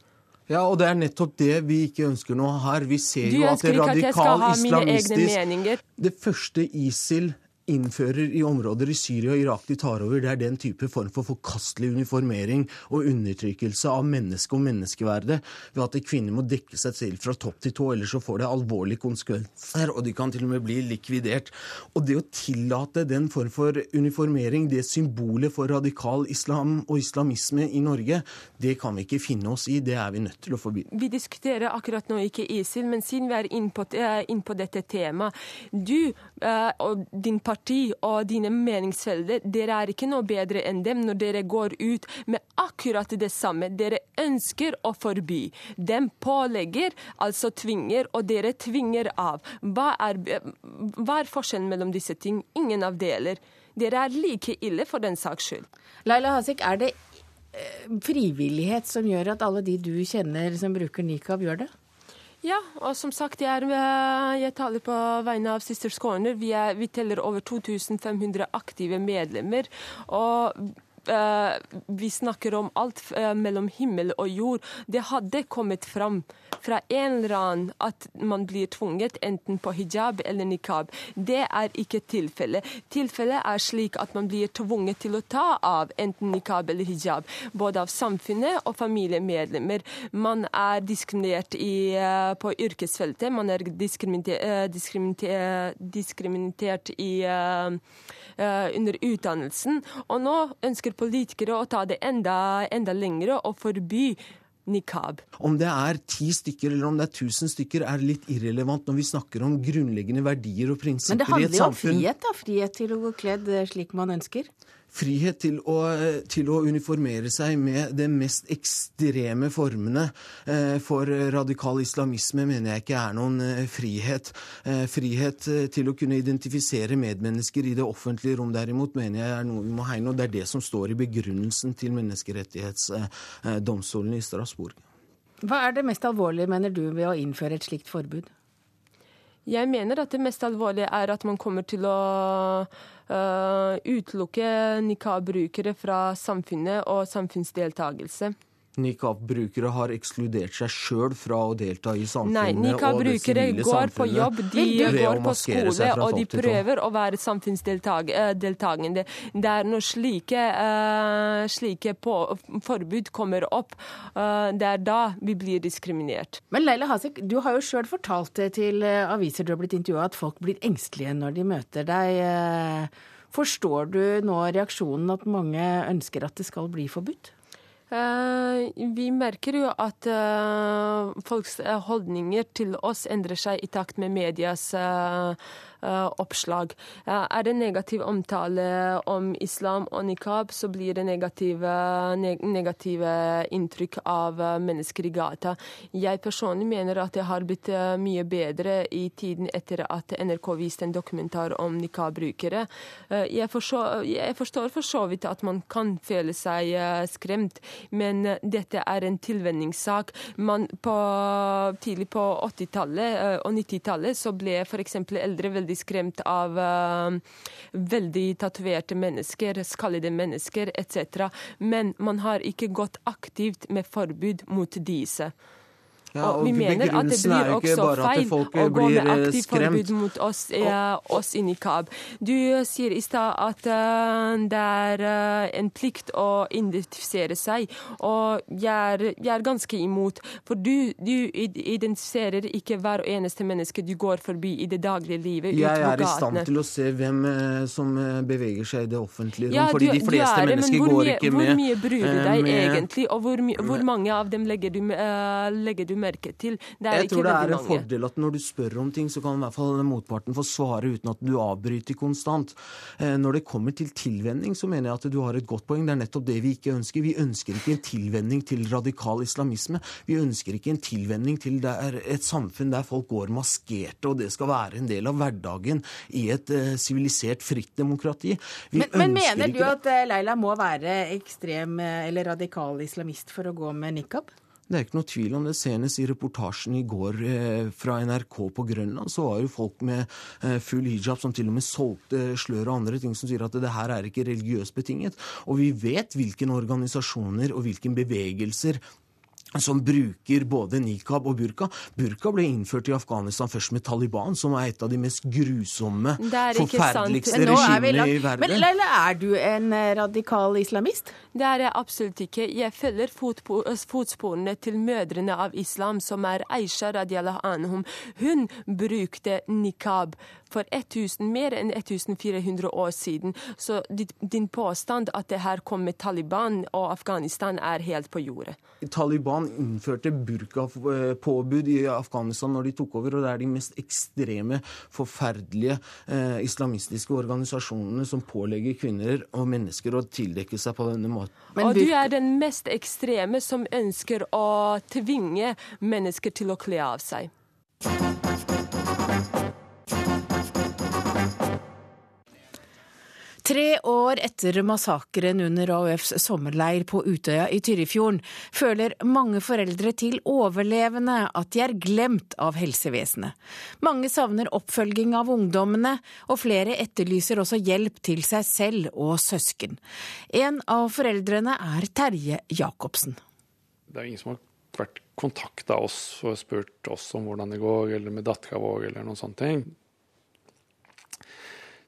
Ja, og det er nettopp det vi ikke ønsker nå her. Vi ser Du jo at det skal radikal islamistisk. Det første ISIL innfører i områder i Syria og Irak de tar over, det er den type form for forkastelig uniformering og undertrykkelse av menneske og menneskeverdet ved at kvinner må dekke seg selv fra topp til tå, ellers så får det alvorlige konsekvenser, og de kan til og med bli likvidert. Og det å tillate den form for uniformering, det symbolet for radikal islam og islamisme i Norge, det kan vi ikke finne oss i, det er vi nødt til å forby. Vi diskuterer akkurat nå ikke ISIL, men siden vi er inne på, eh, inn på dette temaet Du og din parti og dine meningsfeller, dere er ikke noe bedre enn dem når dere går ut med akkurat det samme. Dere ønsker å forby. Dem pålegger, altså tvinger, og dere tvinger av. Hva er, hva er forskjellen mellom disse ting? Ingen av deler. Dere er like ille for den saks skyld. Laila Hasik, er det eh, frivillighet som gjør at alle de du kjenner som bruker nikab, gjør det? Ja, og som sagt, jeg, er, jeg taler på vegne av Sisters Corner. Vi, er, vi teller over 2500 aktive medlemmer. og vi snakker om alt eh, mellom himmel og jord. Det hadde kommet fram fra en eller annen at man blir tvunget enten på hijab eller nikab. Det er ikke tilfellet. Tilfellet er slik at man blir tvunget til å ta av enten nikab eller hijab. Både av samfunnet og familiemedlemmer. Man er diskriminert i, eh, på yrkesfeltet. Man er diskriminert, eh, diskriminert, diskriminert i eh, eh, under utdannelsen. Og nå ønsker politikere å ta det enda, enda lengre og forby nikab. Om det er ti stykker eller om det er tusen stykker, er litt irrelevant når vi snakker om grunnleggende verdier og prinsipper i et samfunn. Men det handler jo om frihet, da. Frihet til å gå kledd eh, slik man ønsker. Frihet til å, til å uniformere seg med de mest ekstreme formene eh, for radikal islamisme mener jeg ikke er noen eh, frihet. Eh, frihet til å kunne identifisere medmennesker i det offentlige rom derimot mener jeg er noe vi må hegne, og det er det som står i begrunnelsen til menneskerettighetsdomstolen i Strasbourg. Hva er det mest alvorlige, mener du, ved å innføre et slikt forbud? Jeg mener at det mest alvorlige er at man kommer til å øh, utelukke nikab-brukere fra samfunnet og samfunnsdeltagelse. Nikab-brukere har ekskludert seg sjøl fra å delta i samfunnet. Nei, nikab-brukere går på jobb, de går på skole, og de prøver å være samfunnsdeltagende. Det er når slike, uh, slike på, forbud kommer opp, uh, det er da vi blir diskriminert. Men Leila Hasek, du har jo sjøl fortalt det til eh, aviser du har blitt intervjua, at folk blir engstelige når de møter deg. Eh, Forstår du nå reaksjonen at mange ønsker at det skal bli forbudt? Eh, vi merker jo at eh, folks eh, holdninger til oss endrer seg i takt med medias oppslag. Eh, er det negativ omtale om islam og nikab, så blir det negative, neg negative inntrykk av eh, mennesker i gata. Jeg personlig mener at det har blitt eh, mye bedre i tiden etter at NRK viste en dokumentar om nikab-brukere. Jeg, jeg forstår for så vidt at man kan føle seg skremt, men dette er en tilvenningssak. Man på, tidlig på 80-tallet eh, og 90-tallet så ble f.eks. eldre veldig skremt av eh, veldig tatoverte mennesker, skallede mennesker etc. Men man har ikke gått aktivt med forbud mot disse. Ja, og vi mener at det blir også feil å gå med aktivt skremt. forbud mot oss, eh, oss i nikab. Du sier i stad at uh, det er uh, en plikt å identifisere seg, og jeg er, jeg er ganske imot. For du, du identifiserer ikke hver eneste menneske du går forbi i det daglige livet ut Jeg er i stand til å se hvem uh, som eh, beveger seg i det offentlige rom, Ja, fordi du- de fleste er mennesker går mye- ikke Hvor mye bryr du eh, deg med- egentlig, og hvor, hvor mange av dem legger du, eh, legger du merke til? Det Jeg tror det er en mange. fordel at når du spør om ting, så kan i hvert fall motparten få svare uten at du avbryter konstant. Eh, Når det kommer til tilvenning, så mener jeg at du har et godt poeng. Det er nettopp det vi ikke ønsker. Vi ønsker ikke en tilvenning til radikal islamisme. Vi ønsker ikke en tilvenning til et samfunn der folk går maskerte, og det skal være en del av hverdagen i et eh, sivilisert, fritt demokrati. Vi Men, men mener du at eh, Leila må være ekstrem eller radikal islamist for å gå med nikab? Det er ikke noe tvil om det. Senest i reportasjen i går eh, fra NRK på Grønland, så var jo folk med eh, full hijab som til og med solgte slør og andre ting som sier at det her er ikke religiøst betinget. Og vi vet hvilke organisasjoner og hvilke bevegelser som bruker både nikab og burka. Burka ble innført i Afghanistan først med Taliban, som er et av de mest grusomme, er forferdeligste er regimene i verden. Men Leila, er du en eh, radikal islamist? Det er jeg absolutt ikke. Jeg følger fotsporene til mødrene av islam, som er Aisha radiallahu anhum. Hun brukte nikab for 1000, mer enn 1400 år siden. Så din påstand at det her kom med Taliban og Afghanistan, er helt på jordet. Taliban innførte burkapåbud i Afghanistan når de tok over, og det er de mest ekstreme, forferdelige eh, islamistiske organisasjonene som pålegger kvinner og mennesker å tildekke seg på denne måten. og du er den mest ekstreme som ønsker å tvinge mennesker til å kle av seg. Tre år etter massakren under AUFs sommerleir på Utøya i Tyrifjorden, føler mange foreldre til overlevende at de er glemt av helsevesenet. Mange savner oppfølging av ungdommene, og flere etterlyser også hjelp til seg selv og søsken. En av foreldrene er Terje Jacobsen. Det er ingen som har vært kontakta oss og spurt oss om hvordan det går, eller med dattera vår, eller noen sånne ting.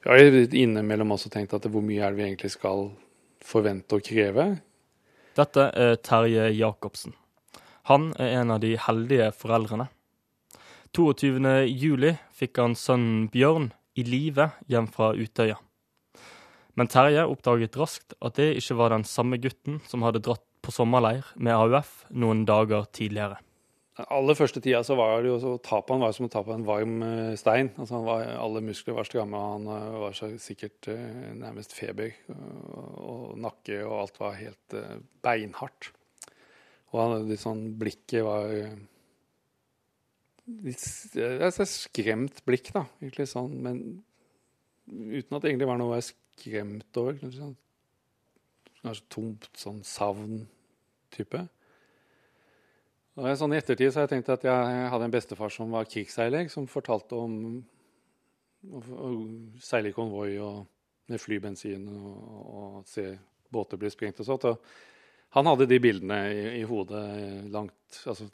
Vi har innimellom også tenkt at hvor mye er det vi egentlig skal forvente og kreve? Dette er Terje Jacobsen. Han er en av de heldige foreldrene. 22. juli fikk han sønnen Bjørn i live hjem fra Utøya. Men Terje oppdaget raskt at det ikke var den samme gutten som hadde dratt på sommerleir med AUF noen dager tidligere. Aller første tida så var det jo så tapet var som å ta på en varm eh, stein. Altså var, alle muskler var stramme, og han eh, var så sikkert eh, nærmest feber. Og, nakke og alt var helt beinhardt. Og han, litt sånn blikket var litt altså, skremt blikk, da. Egentlig sånn, men uten at det egentlig var noe å skremt over. Kanskje sånn, tomt sånn savn-type. Sånn I ettertid så har jeg tenkt at jeg hadde en bestefar som var krigsseiler, som fortalte om å, seile i konvoi med flybensin og, og se båter bli sprengt og sånt. Og han hadde de bildene i, i hodet langt altså,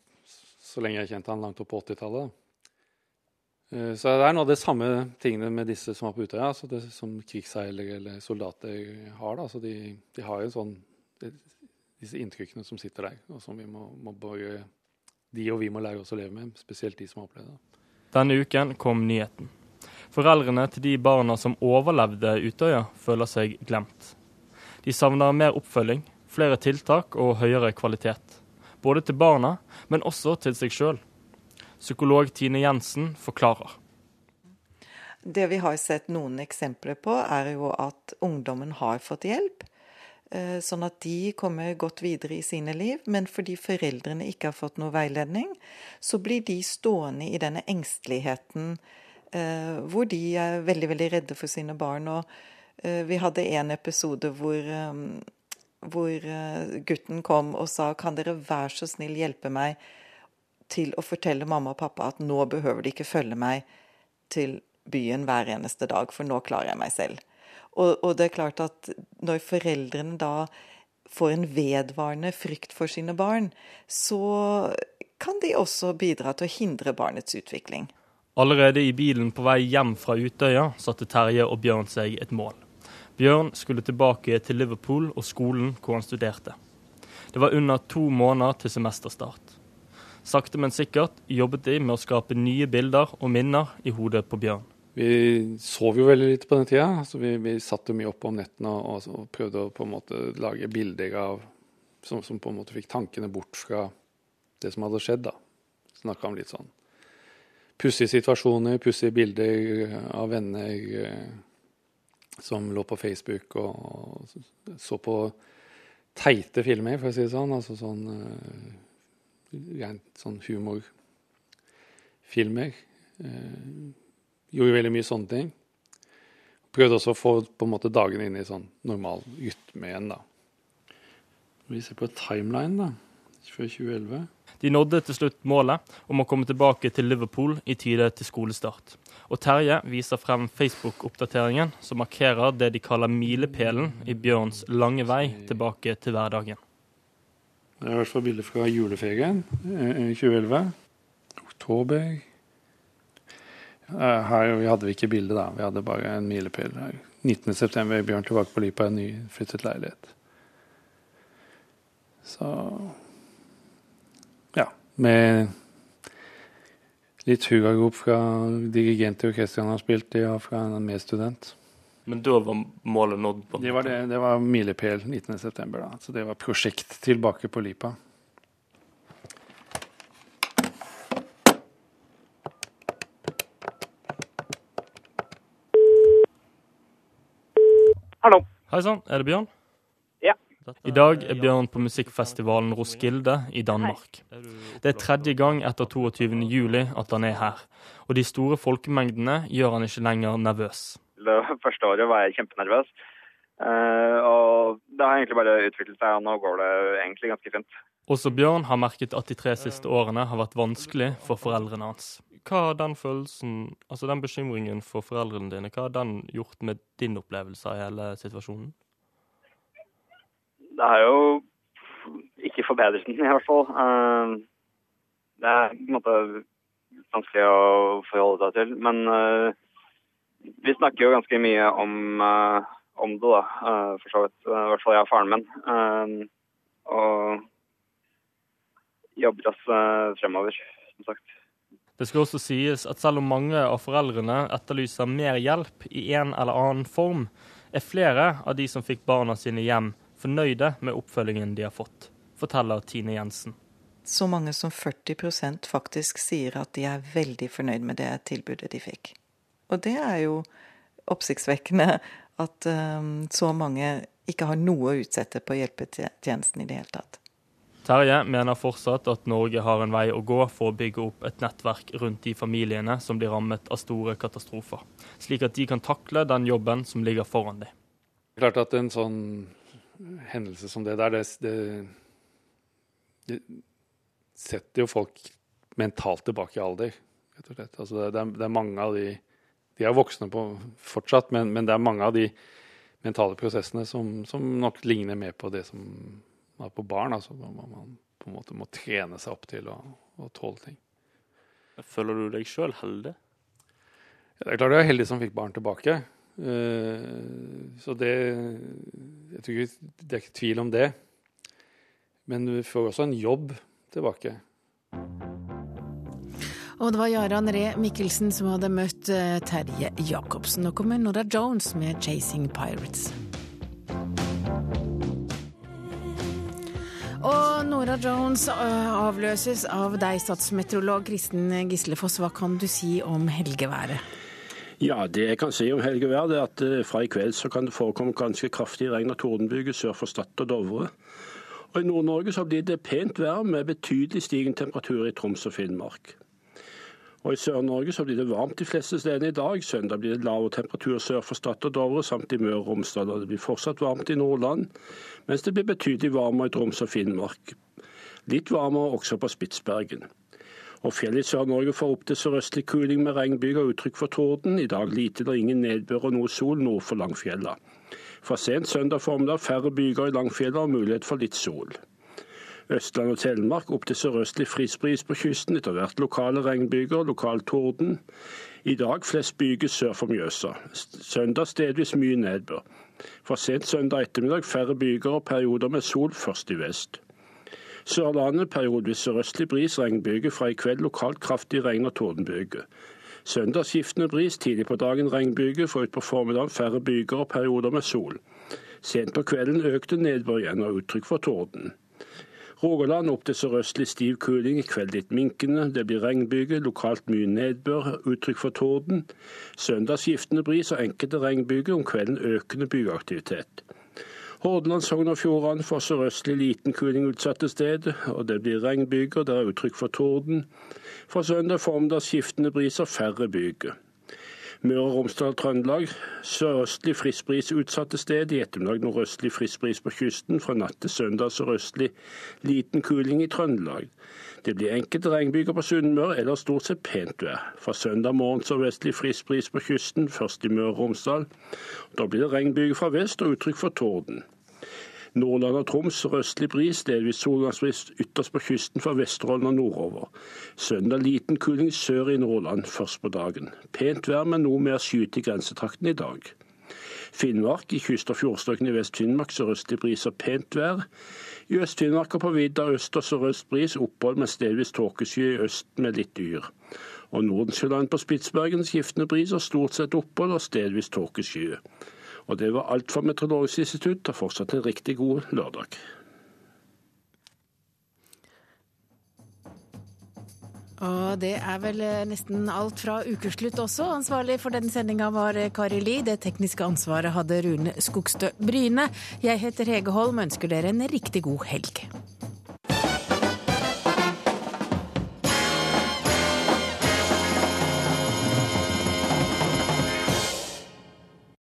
så lenge jeg kjente han langt opp på 80-tallet. Eh, Så det er noe av de samme tingene med disse som var på Utøya, altså som krigsseilere eller soldater har. De, de har jo sånn det, disse inntrykkene som sitter der, og som vi må, må bare de og vi må lære oss å leve med, spesielt de som har opplevd det. Denne uken kom nyheten. Foreldrene til de barna som overlevde Utøya, føler seg glemt. De savner mer oppfølging, flere tiltak og høyere kvalitet. Både til barna, men også til seg sjøl. Psykolog Tine Jensen forklarer. Det vi har sett noen eksempler på, er jo at ungdommen har fått hjelp. Eh, Sånn at de kommer godt videre i sine liv. Men fordi foreldrene ikke har fått noe veiledning, så blir de stående i denne engsteligheten eh, hvor de er veldig, veldig redde for sine barn. Og eh, vi hadde en episode hvor, hvor gutten kom og sa kan dere være så snill hjelpe meg til å fortelle mamma og pappa at nå behøver de ikke følge meg til byen hver eneste dag, for nå klarer jeg meg selv. Og, og det er klart at når foreldrene da får en vedvarende frykt for sine barn, så kan de også bidra til å hindre barnets utvikling. Allerede i bilen på vei hjem fra Utøya satte Terje og Bjørn seg et mål. Bjørn skulle tilbake til Liverpool og skolen hvor han studerte. Det var under to måneder til semesterstart. Sakte, men sikkert jobbet de med å skape nye bilder og minner i hodet på Bjørn. Vi sov jo veldig lite på den tida, så vi, vi satt jo mye oppe om nettene og, og, prøvde å på en måte lage bilder av som, som, på en måte fikk tankene bort fra det som hadde skjedd. da. Snakka om litt sånn pussige situasjoner, pussige bilder av venner eh, som lå på Facebook og, og så på teite filmer, for å si det sånn. Altså sånn uh, rent sånn humorfilmer. Gjorde veldig mye sånne ting. Prøvde også å få på en måte dagene inn i sånn normal rytme igjen, da. Vi ser på timeline, da, før 2011. De nådde til slutt målet om å komme tilbake til Liverpool i tide til skolestart. Og Terje viser frem Facebook-oppdateringen som markerer det de kaller milepælen i Bjørns lange vei tilbake til hverdagen. Det er i hvert fall bilde fra juleferien 2011. Eh, Oktober. Her hadde vi ikke bilde, da. Vi hadde bare en milepæl. 19.9. Bjørn tilbake på Lipa, en nyflyttet leilighet. Så ja. Med litt hurrarop fra dirigent i orkesteret han har spilt i, og fra en medstudent. Men da var målet nådd? på Det var, det, det var milepæl 19.9. Så det var prosjekt tilbake på Lipa. Hallo. Hei sann, er det Bjørn? Ja. I dag er Bjørn på musikkfestivalen Roskilde i Danmark. Det er tredje gang etter 22. juli at han er her, og de store folkemengdene gjør han ikke lenger nervøs. Det første året var jeg kjempenervøs, eh, og det har egentlig bare utviklet seg, og nå går det egentlig ganske fint. Også Bjørn har merket at de tre siste årene har vært vanskelig for foreldrene hans. Hva har den følelsen, altså den bekymringen for foreldrene dine, hva har den gjort med din opplevelse av hele situasjonen? Det har jo ikke forbedret i hvert fall. Eh, Det er på en måte vanskelig å forholde seg til. Men eh, vi snakker jo ganske mye om, eh, om det, da, for så vidt. I hvert fall jeg og faren min. Og jobber oss fremover, som sagt. Det skal også sies at selv om mange av foreldrene etterlyser mer hjelp i en eller annen form, er flere av de som fikk barna sine hjem, fornøyde med oppfølgingen de har fått, forteller Tine Jensen. Så mange som 40% faktisk sier at de er veldig fornøyd med det tilbudet de fikk. Og det er jo oppsiktsvekkende at um, så mange ikke har noe å utsette på hjelpetjenesten i det hele tatt. Terje mener fortsatt at Norge har en vei å gå for å bygge opp et nettverk rundt de familiene som blir rammet av store katastrofer, slik at de kan takle den jobben som ligger foran dem. Klart at en sånn hendelse som det der, det, det, det setter jo folk mentalt tilbake i alder, rett og slett. Altså det, det, er, det, er, mange av de De er voksne på fortsatt, men, men, det er mange av de mentale prosessene som, som nok ligner mer på det som er på barn. Altså man, man på en måte må trene seg opp til å, å tåle ting. Føler du deg sjøl heldig? Ja, det er klart jeg er heldig som fikk barn tilbake. Uh, så det jeg tror ikke, Det er ikke tvil om det. Men du får også en jobb tilbake. Og det var Jarand Ree Mikkelsen som hadde møtt eh, Terje Jacobsen. Nå kommer Nora Jones med 'Chasing Pirates'. Nora Jones avløses av deg, statsmeteorolog Kristen Gislefoss. Hva kan du si om helgeværet? Ja, Det jeg kan si om helgeværet, er at fra i kveld så kan det forekomme ganske kraftig regn og tordenbyger sør for Stad og Dovre. Og I Nord-Norge så blir det pent vær med betydelig stigende temperatur i Troms og Finnmark. Og I Sør-Norge så blir det varmt de fleste stedene i dag. Søndag blir det lavere temperatur sør for Stad og Dovre samt i Møre og Romsdal. Og det blir fortsatt varmt i Nordland, mens det blir betydelig varmere i Troms og Finnmark. Litt varmere også på Spitsbergen. Og Fjellet i Sør-Norge får opp til sørøstlig kuling med regnbyger og uttrykk for torden. I dag lite eller ingen nedbør og noe sol nord for Langfjella. Fra sent søndag formiddag færre byger i Langfjella og mulighet for litt sol. Østland og Telemark opp til sørøstlig frisk bris på kysten. Etter hvert lokale regnbyger, lokal torden. I dag flest byger sør for Mjøsa. Søndag stedvis mye nedbør. Fra sent søndag ettermiddag færre byger og perioder med sol, først i vest. Sørlandet periodevis sørøstlig bris, regnbyger. Fra i kveld lokalt kraftig regn og tordenbyger. Søndag skiftende bris, tidlig på dagen regnbyger, For utpå formiddagen færre byger og perioder med sol. Sent på kvelden økte nedbør igjen og uttrykk for torden. Rogaland opp til sørøstlig stiv kuling, i kveld litt minkende. Det blir regnbyger, lokalt mye nedbør, uttrykk for torden. Søndag skiftende bris og enkelte regnbyger, om kvelden økende bygeaktivitet. Hordaland, Sogn og Fjordane får sørøstlig liten kuling utsatte steder, og det blir regnbyger, det er uttrykk for torden. Fra søndag formiddag skiftende bris og færre byger. Møre og Romsdal og Trøndelag sørøstlig frisk bris utsatte steder. I ettermiddag nordøstlig frisk bris på kysten. Fra natt til søndag sørøstlig liten kuling i Trøndelag. Det blir enkelte regnbyger på Sunnmøre, eller stort sett pent vær. Fra søndag morgen sørvestlig frisk bris på kysten, først i Møre og Romsdal. Da blir det regnbyger fra vest og uttrykk for torden. Nordland og Troms røstlig bris, delvis solgangsbris ytterst på kysten fra Vesterålen og nordover. Søndag liten kuling sør i Nordland først på dagen. Pent vær, men noe mer skyet i grensetrakten i dag. Finnmark i kyst- og fjordstrøkene i Vest-Finnmark sørøstlig bris og pent vær. I Øst-Finnmark og på vidda øst og sørøst bris, opphold med stedvis tåkesky i øst med litt yr. Og Nordensjøland på Spitsbergen skiftende bris og stort sett opphold og stedvis tåkesky. Og det var alt for Meteorologisk institutt, og fortsatt en riktig god lørdag. Og det er vel eh, nesten alt fra ukeslutt også. Ansvarlig for den sendinga var eh, Kari Li. Det tekniske ansvaret hadde Rune Skogstø Bryne. Jeg heter Hege Holm og ønsker dere en riktig god helg.